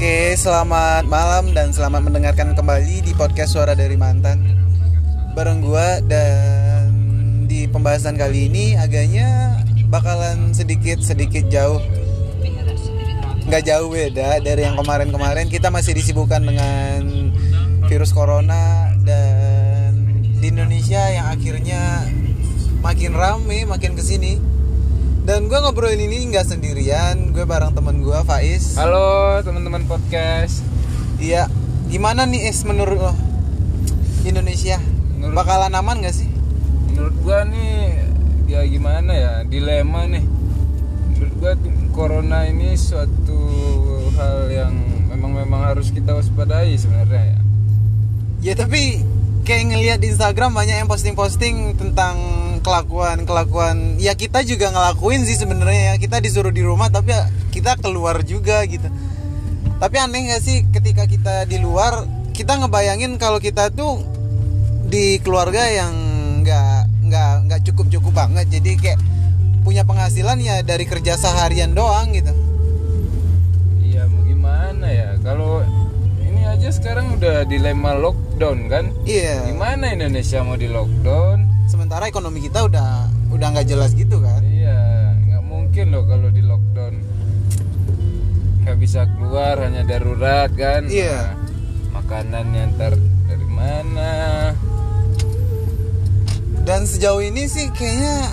Oke, selamat malam dan selamat mendengarkan kembali di podcast Suara dari Mantan. Bareng gua dan di pembahasan kali ini agaknya bakalan sedikit-sedikit jauh. Nggak jauh beda dari yang kemarin-kemarin. Kita masih disibukkan dengan virus corona Dan di Indonesia yang akhirnya makin rame, makin ke sini dan gue ngobrolin ini nggak sendirian, gue bareng temen gue Faiz. Halo teman-teman podcast. Iya, gimana nih es menurut lo Indonesia? Menurut- Bakalan aman gak sih? Menurut gua nih ya gimana ya dilema nih. Menurut tuh, corona ini suatu hal yang memang memang harus kita waspadai sebenarnya ya. Ya tapi kayak ngelihat di Instagram banyak yang posting-posting tentang kelakuan-kelakuan. Ya kita juga ngelakuin sih sebenarnya ya. Kita disuruh di rumah tapi ya kita keluar juga gitu. Tapi aneh gak sih ketika kita di luar kita ngebayangin kalau kita tuh di keluarga yang nggak nggak nggak cukup cukup banget jadi kayak punya penghasilan ya dari kerja seharian doang gitu Iya mau gimana ya kalau ini aja sekarang udah dilema lockdown kan. iya Gimana Indonesia mau di lockdown? Sementara ekonomi kita udah udah nggak jelas gitu kan Iya, nggak mungkin loh kalau di lockdown nggak bisa keluar hanya darurat kan. Iya. Nah, makanannya ntar dari mana? dan sejauh ini sih kayaknya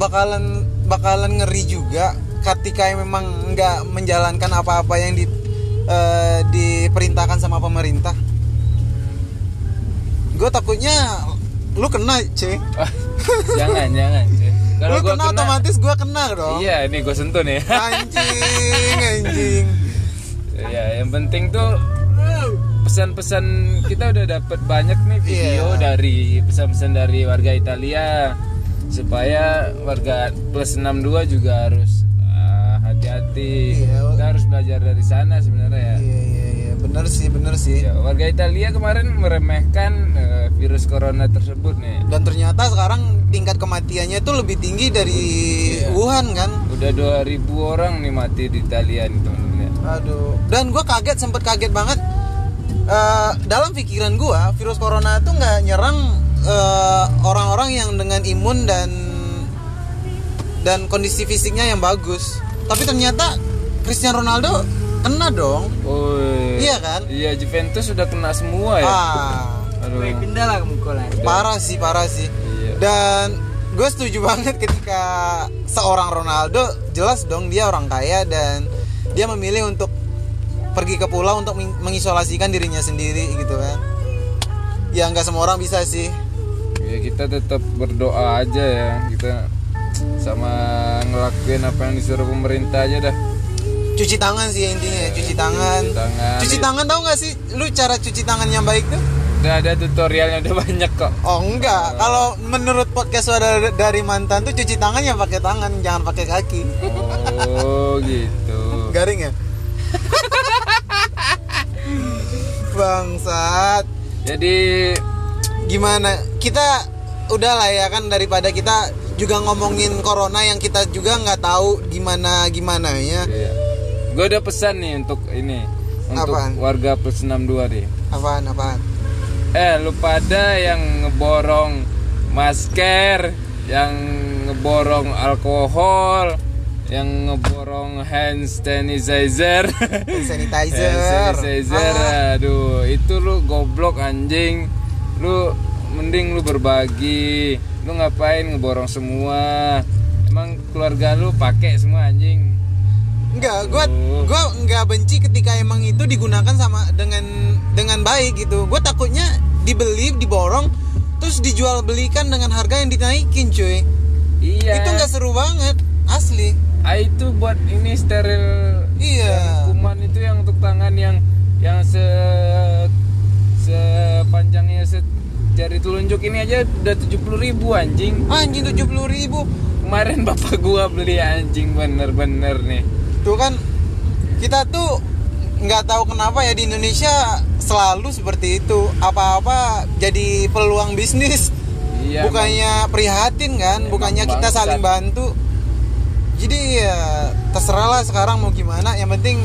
bakalan bakalan ngeri juga ketika memang nggak menjalankan apa-apa yang di eh, diperintahkan sama pemerintah gue takutnya lu kena cuy Ah, jangan jangan. Kalau lu gua kena, otomatis gue kena dong Iya, ini gue sentuh nih. anjing anjing ya, yang penting tuh pesan-pesan kita udah dapat banyak nih video Iya. dari pesan-pesan dari warga Italia supaya warga plus 62 juga harus ah, hati-hati. Iya. Kita harus belajar dari sana sebenarnya ya. iya iya iya bener sih bener sih Ya, warga Italia kemarin meremehkan eh, virus corona tersebut nih. dan ternyata sekarang tingkat kematiannya itu lebih tinggi dari Iya. Wuhan kan Udah 2000 orang nih mati di Italia nih teman-teman ya. Aduh. Dan gue kaget, sempet kaget banget. Eh, dalam pikiran gue, virus corona itu nggak nyerang eh, orang-orang yang dengan imun dan dan kondisi fisiknya yang bagus. Tapi ternyata Cristiano Ronaldo kena dong. Iya kan? Iya Juventus sudah kena semua ya. Ah, Aduh. pindah lah parah sih, parah sih. Iya. Dan gue setuju banget ketika seorang Ronaldo jelas dong dia orang kaya dan dia memilih untuk pergi ke pulau untuk meng- mengisolasikan dirinya sendiri gitu kan. Ya nggak semua orang bisa sih. Ya kita tetap berdoa aja ya kita sama ngelakuin apa yang disuruh pemerintah aja dah. Cuci tangan sih intinya, ya, cuci tangan. Cuci tangan. Cuci tangan tahu nggak sih lu cara cuci tangan yang baik tuh? Udah ada tutorialnya udah banyak kok. Oh enggak, kalau menurut podcast suara dari mantan tuh cuci tangan ya pakai tangan, jangan pakai kaki. Oh gitu. Garing ya? Bangsat. Jadi Gimana? Kita udah lah ya kan daripada kita juga ngomongin corona yang kita juga nggak tahu gimana gimana ya. ya. Gue ada pesan nih untuk ini untuk Apaan? warga plus 62 deh. Apaan apaan? Eh lu pada yang ngeborong masker, yang ngeborong alkohol, yang ngeborong hand sanitizer. Sanitizer. Hand sanitizer. Ah. Aduh, itu lu goblok anjing. Lu mending lu berbagi. Lu ngapain ngeborong semua? Emang keluarga lu pakai semua anjing. Enggak, gua Aduh. gua nggak benci ketika emang itu digunakan sama dengan dengan baik gitu. Gue takutnya dibeli, diborong, terus dijual belikan dengan harga yang dinaikin, cuy. Iya. Itu nggak seru banget, asli. Ah, itu buat ini steril Iya. Kuman itu yang untuk tangan yang yang se sepanjangnya se jari telunjuk ini aja udah 70.000 ribu anjing Anjing 70.000 ribu. kemarin bapak gua beli anjing bener-bener nih Tuh kan kita tuh nggak tahu kenapa ya di Indonesia selalu seperti itu. Apa-apa jadi peluang bisnis. iya bukannya prihatin kan, Emang bukannya kita bangsat. saling bantu. Jadi ya terserah lah sekarang mau gimana. Yang penting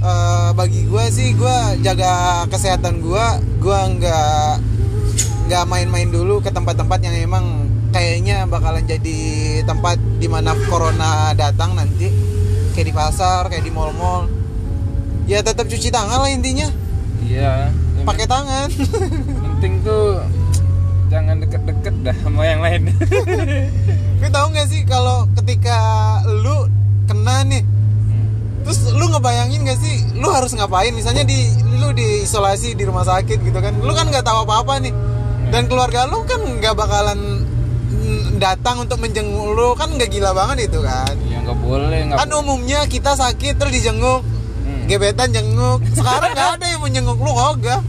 eh, bagi gue sih gue jaga kesehatan gue gue nggak nggak main-main dulu ke tempat-tempat yang emang kayaknya bakalan jadi tempat di mana corona datang nanti kayak di pasar kayak di mall-mall. Ya tetap cuci tangan lah intinya. Iya. Pakai tangan. penting tuh jangan deket-deket dah sama yang lain. Lu tahu nggak sih kalau ketika lu kena nih terus lu ngebayangin gak sih lu harus ngapain? Misalnya di lu di isolasi di rumah sakit gitu kan. Lu kan nggak tahu apa-apa nih. Dan keluarga lu kan nggak bakalan datang untuk menjenguk lu kan nggak gila banget itu kan ya nggak boleh nggak kan umumnya kita sakit terus dijenguk Hmm. gebetan jenguk sekarang nggak ada yang menjenguk lu kagak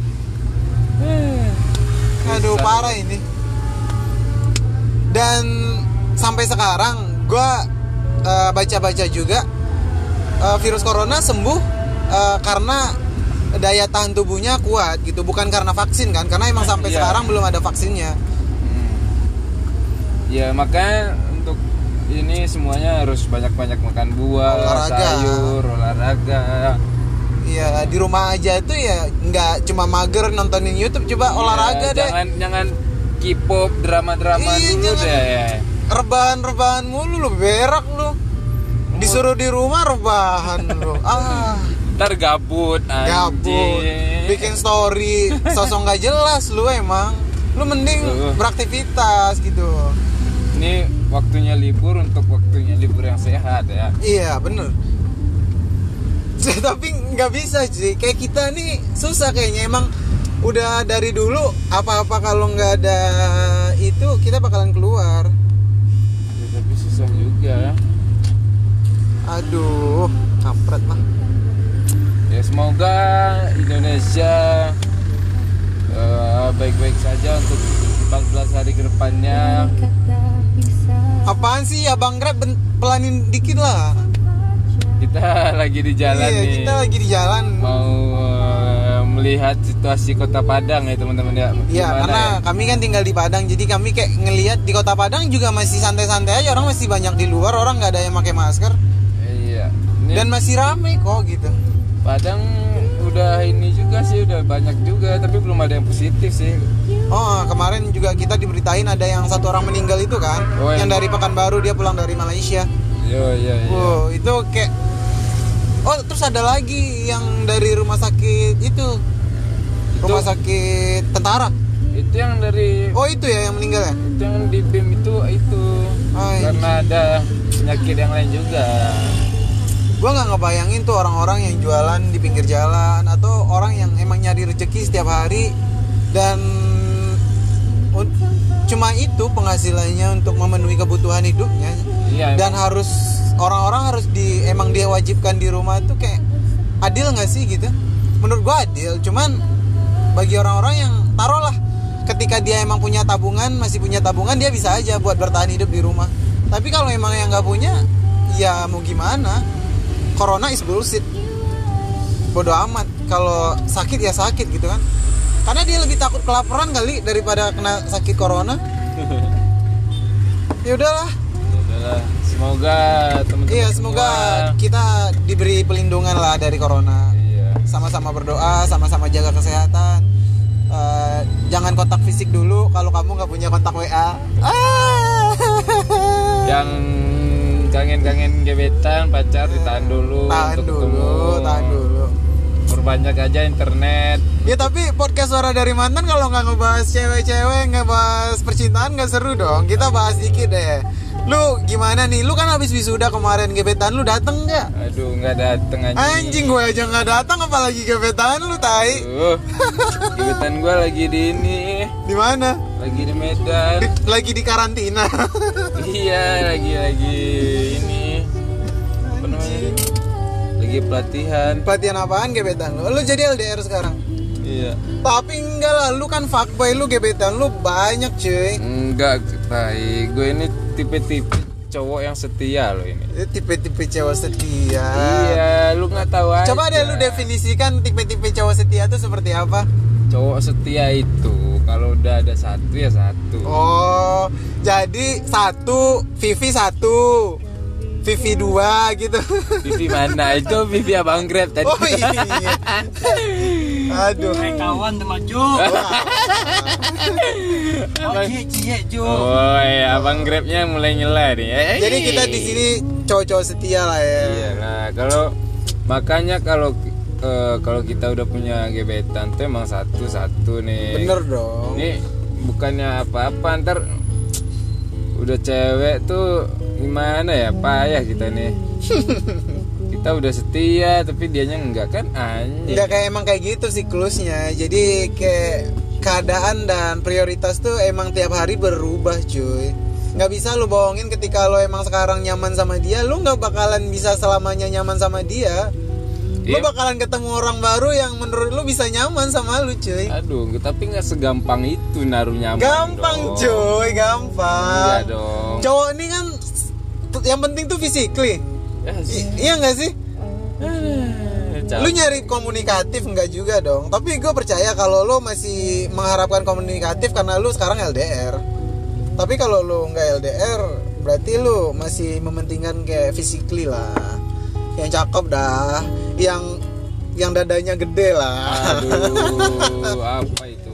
aduh Susah. parah ini dan sampai sekarang gua eh, baca-baca juga eh, virus corona sembuh eh, karena daya tahan tubuhnya kuat gitu bukan karena vaksin kan karena emang sampai Iya. sekarang belum ada vaksinnya Hmm. Ya makanya untuk ini semuanya harus banyak-banyak makan buah, Olahraga. sayur, olahraga. Iya di rumah aja itu ya nggak cuma mager nontonin YouTube coba olahraga Ya, deh Jangan jangan K-pop drama-drama Iya, dulu jangan. deh. ya. rebahan-rebahan mulu lu berak lu disuruh di rumah rebahan lu ah Ntar gabut, gabut anjing. bikin story sosok nggak jelas lu emang lu mending Uh. beraktivitas gitu waktunya libur untuk waktunya libur yang sehat ya. iya bener tapi nggak bisa sih kayak kita nih susah kayaknya emang udah dari dulu apa-apa kalau nggak ada itu kita bakalan keluar Ya, tapi susah juga. aduh kampret mah Ya semoga Indonesia eh, baik-baik saja untuk 14 hari ke depannya. Apaan sih ya bang Grab pelanin dikit lah Kita lagi di jalan iya nih. kita lagi di jalan Mau eh, melihat situasi Kota Padang ya teman-teman ya. Iya, karena kami kan tinggal di Padang, jadi kami kayak ngelihat di kota Padang juga masih santai-santai aja, orang masih banyak di luar, orang nggak ada yang pakai masker, Iya. Ini dan masih rame kok gitu. Padang udah ini juga sih udah banyak juga tapi belum ada yang positif sih. Oh, kemarin juga kita diberitain ada yang satu orang meninggal itu kan, Oh, yang yang- dari Pekanbaru dia pulang dari Malaysia. Yo iya iya. Wow, itu kayak Oh, terus ada lagi yang dari rumah sakit itu. Rumah sakit tentara. Itu yang dari Oh, itu ya yang meninggal ya? itu yang di BIM itu itu Oh, iya. karena ada penyakit yang lain juga. Gua nggak ngebayangin tuh orang-orang yang jualan di pinggir jalan atau orang yang emang nyari rezeki setiap hari dan itu penghasilannya untuk memenuhi kebutuhan hidupnya. Iya. dan harus orang-orang harus di emang dia wajibkan di rumah tuh kayak adil nggak sih gitu? Menurut gua adil cuman bagi orang-orang yang taruhlah ketika dia emang punya tabungan masih punya tabungan dia bisa aja buat bertahan hidup di rumah. Tapi kalau emang yang nggak punya ya mau gimana? Corona is bullshit. Bodoh amat. Kalau sakit ya sakit gitu kan. Karena dia lebih takut kelaparan kali daripada kena sakit corona ya udahlah udahlah. Semoga teman-teman Iya semoga semua- kita diberi pelindungan lah dari corona. Iya. Sama-sama berdoa, sama-sama jaga kesehatan. Eh, jangan kontak fisik dulu kalau kamu nggak punya kontak WA. Ah. Yang kangen-kangen gebetan pacar ditahan dulu tahan untuk dulu, ketemu. tahan dulu. Perbanyak aja internet. Ya tapi podcast suara dari mantan kalau nggak ngebahas cewek-cewek, nggak bahas percintaan nggak seru dong. Kita bahas dikit deh. Lu gimana nih? Lu kan habis wisuda kemarin gebetan lu dateng nggak? Aduh nggak dateng anjing. Anjing gue aja nggak datang apalagi gebetan lu tai. Aduh, gebetan gua lagi di ini, Di mana? lagi di Medan. Di- lagi di karantina. iya, lagi lagi Lagi pelatihan. Pelatihan apaan gebetan lu? Lu jadi LDR sekarang. Iya. Tapi enggak lah, lu kan fuckboy lu gebetan lu banyak cuy. Enggak, tai. Gue ini tipe-tipe cowok yang setia loh ini. Itu tipe-tipe cowok setia. Iya, lu nggak tahu aja. Coba deh lu definisikan tipe-tipe cowok setia itu seperti apa? Cowok setia itu kalau udah ada satu ya satu. Oh, jadi satu, Vivi satu. Vivi 2 gitu. Vivi mana? Itu Vivi abang Grab tadi. Oh iya. Aduh. Hai kawan teman Jo. Oh, cie Jo. Oh iya, abang Grabnya mulai nyela nih. Eh, jadi kita di sini cowok-cowok setia lah ya. Iya, nah kalau makanya kalau eh, kalau kita udah punya gebetan tuh emang satu-satu nih. bener dong. Ini bukannya apa-apa ntar udah cewek tuh gimana ya payah kita nih. kita udah setia tapi dianya enggak kan anjing. nggak kayak emang kayak gitu siklusnya jadi kayak keadaan dan prioritas tuh emang tiap hari berubah cuy nggak bisa lu bohongin ketika lo emang sekarang nyaman sama dia lu nggak bakalan bisa selamanya nyaman sama dia lu Iya. bakalan ketemu orang baru yang menurut lu bisa nyaman sama lu cuy Aduh, tapi nggak segampang itu naruh nyaman. gampang dong. cuy gampang Iya dong. cowok ini kan yang penting tuh physically. Ya, I- iya nggak sih? Capek. lu nyari komunikatif nggak juga dong. Tapi gue percaya kalau lo masih mengharapkan komunikatif karena lu sekarang LDR tapi kalau lu nggak LDR berarti lu masih mementingkan kayak physically lah. Yang cakep dah. Yang yang dadanya gede lah. Aduh, apa itu?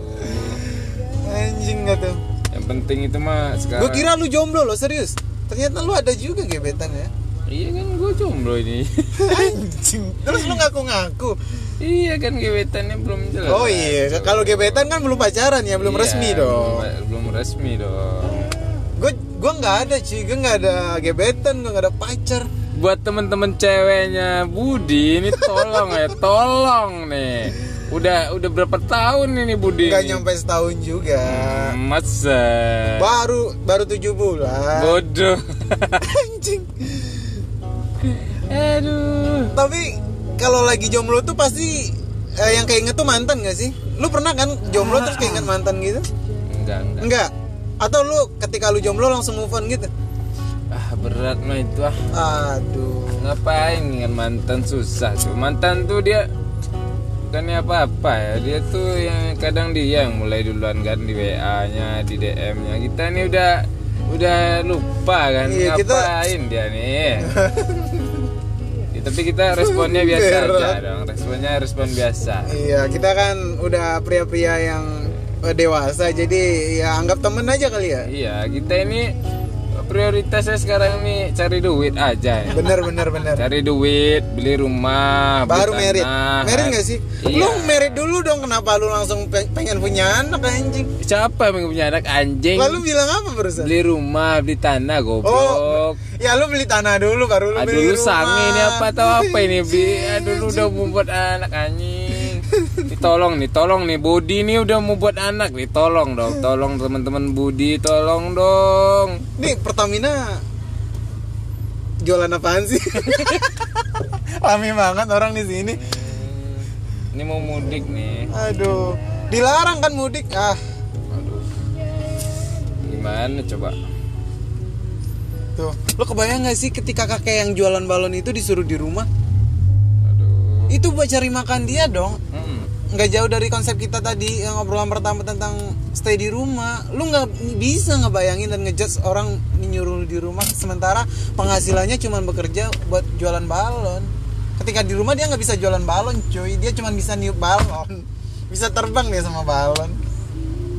anjing gak tuh. Yang penting itu mah sekarang. gue kira lu jomblo lo serius ternyata lu ada juga gebetan ya Iya kan gue jomblo ini. anjing terus lu ngaku-ngaku iya kan gebetannya belum jelas. oh iya kalau gebetan kan belum pacaran ya belum Iya, resmi dong Belum, belum resmi dong. gue gue nggak ada cuy gue nggak ada gebetan gue nggak ada pacar Buat temen-temen ceweknya Budi ini tolong ya, tolong nih. Udah udah berapa tahun ini Budi? nggak nyampe setahun juga Hmm, Masa? baru baru tujuh bulan Bodoh. anjing Aduh. tapi kalau lagi jomblo tuh pasti eh, yang keinget tuh mantan gak sih lu pernah kan jomblo terus keinget mantan gitu Enggak, enggak. enggak atau lu ketika lu jomblo langsung move on gitu Ah, berat mah itu ah. aduh Ngapain dengan mantan susah tuh. Mantan tuh dia bukannya apa-apa ya. Dia tuh yang kadang dia yang mulai duluan kan di WA-nya, di DM-nya. Kita nih udah udah lupa kan Iya, kita- ngapain dia nih. Ya, tapi kita responnya biasa aja dong. Responnya respon biasa. iya kita kan udah pria-pria yang eh, dewasa jadi ya anggap temen aja kali ya Iya, kita ini prioritasnya sekarang nih cari duit aja ya. bener bener bener Cari duit, beli rumah, beli baru merit tanah. merit gak sih Iya. lu merit dulu dong kenapa lu langsung pe- pengen punya anak anjing Siapa yang punya anak anjing? lalu bilang apa barusan beli rumah, beli tanah, goblok. oh ya lu beli tanah dulu baru lu Aduh beli lu rumah sange ini apa tau apa ini Bi Aduh lu udah mau buat anak anjing tolong nih, tolong nih Budi nih udah mau buat anak nih. Tolong dong, tolong teman-teman Budi Tolong dong. Nih Pertamina jualan apaan sih? Rame banget orang di sini. Ini mau mudik nih. Aduh dilarang kan mudik? Ah. Aduh. Gimana coba? Tuh lu kebayang gak sih ketika kakek yang jualan balon itu disuruh di rumah? Aduh. Itu buat cari makan dia dong. Hmm. Nggak jauh dari konsep kita tadi yang obrolan pertama tentang stay di rumah. Lu nggak bisa ngebayangin dan ngejudge orang nyuruh di rumah sementara penghasilannya cuma bekerja buat jualan balon. Ketika di rumah dia nggak bisa jualan balon cuy dia cuma bisa niup balon. Bisa terbang dia sama balon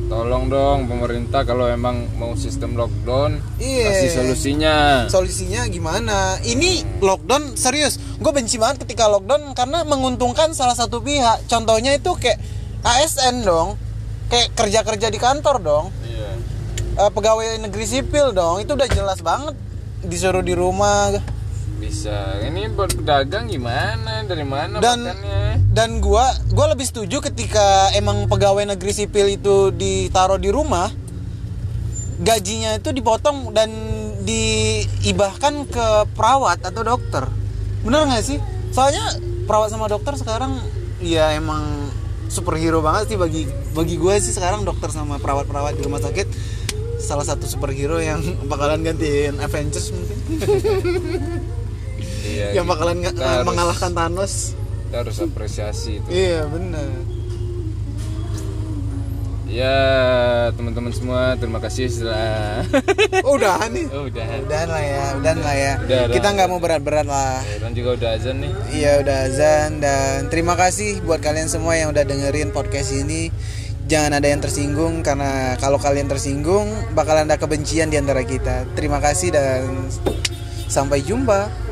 Tolong dong pemerintah kalau emang mau sistem lockdown Iya. Kasih solusinya. Solusinya gimana? Ini lockdown serius gue benci banget ketika lockdown karena menguntungkan salah satu pihak. Contohnya itu kayak ASN dong kayak kerja kerja di kantor dong. Iya. Eh, pegawai negeri sipil dong itu udah jelas banget disuruh di rumah Bisa. Ini buat pedagang gimana? Dari mana Dan- makannya? dan gua gua lebih setuju ketika emang pegawai negeri sipil itu ditaruh di rumah gajinya itu dipotong dan diibahkan ke perawat atau dokter. Bener nggak sih? Soalnya perawat sama dokter sekarang ya emang superhero banget sih bagi bagi gue sih sekarang dokter sama perawat-perawat di rumah sakit. Salah satu superhero yang bakalan gantiin Avengers mungkin Iya, yang bakalan nge- kita harus- mengalahkan Thanos Kita harus apresiasi itu iya bener Ya teman-teman semua terima kasih setelah Oh, udah nih. oh, udah. Udahan lah ya, udahan lah ya. Udah, udah. Kita nggak mau berat-berat lah. Dan juga udah azan nih. Iya udah azan dan terima kasih buat kalian semua yang udah dengerin podcast ini. Jangan ada yang tersinggung karena kalau kalian tersinggung bakal ada kebencian di antara kita. Terima kasih dan sampai jumpa.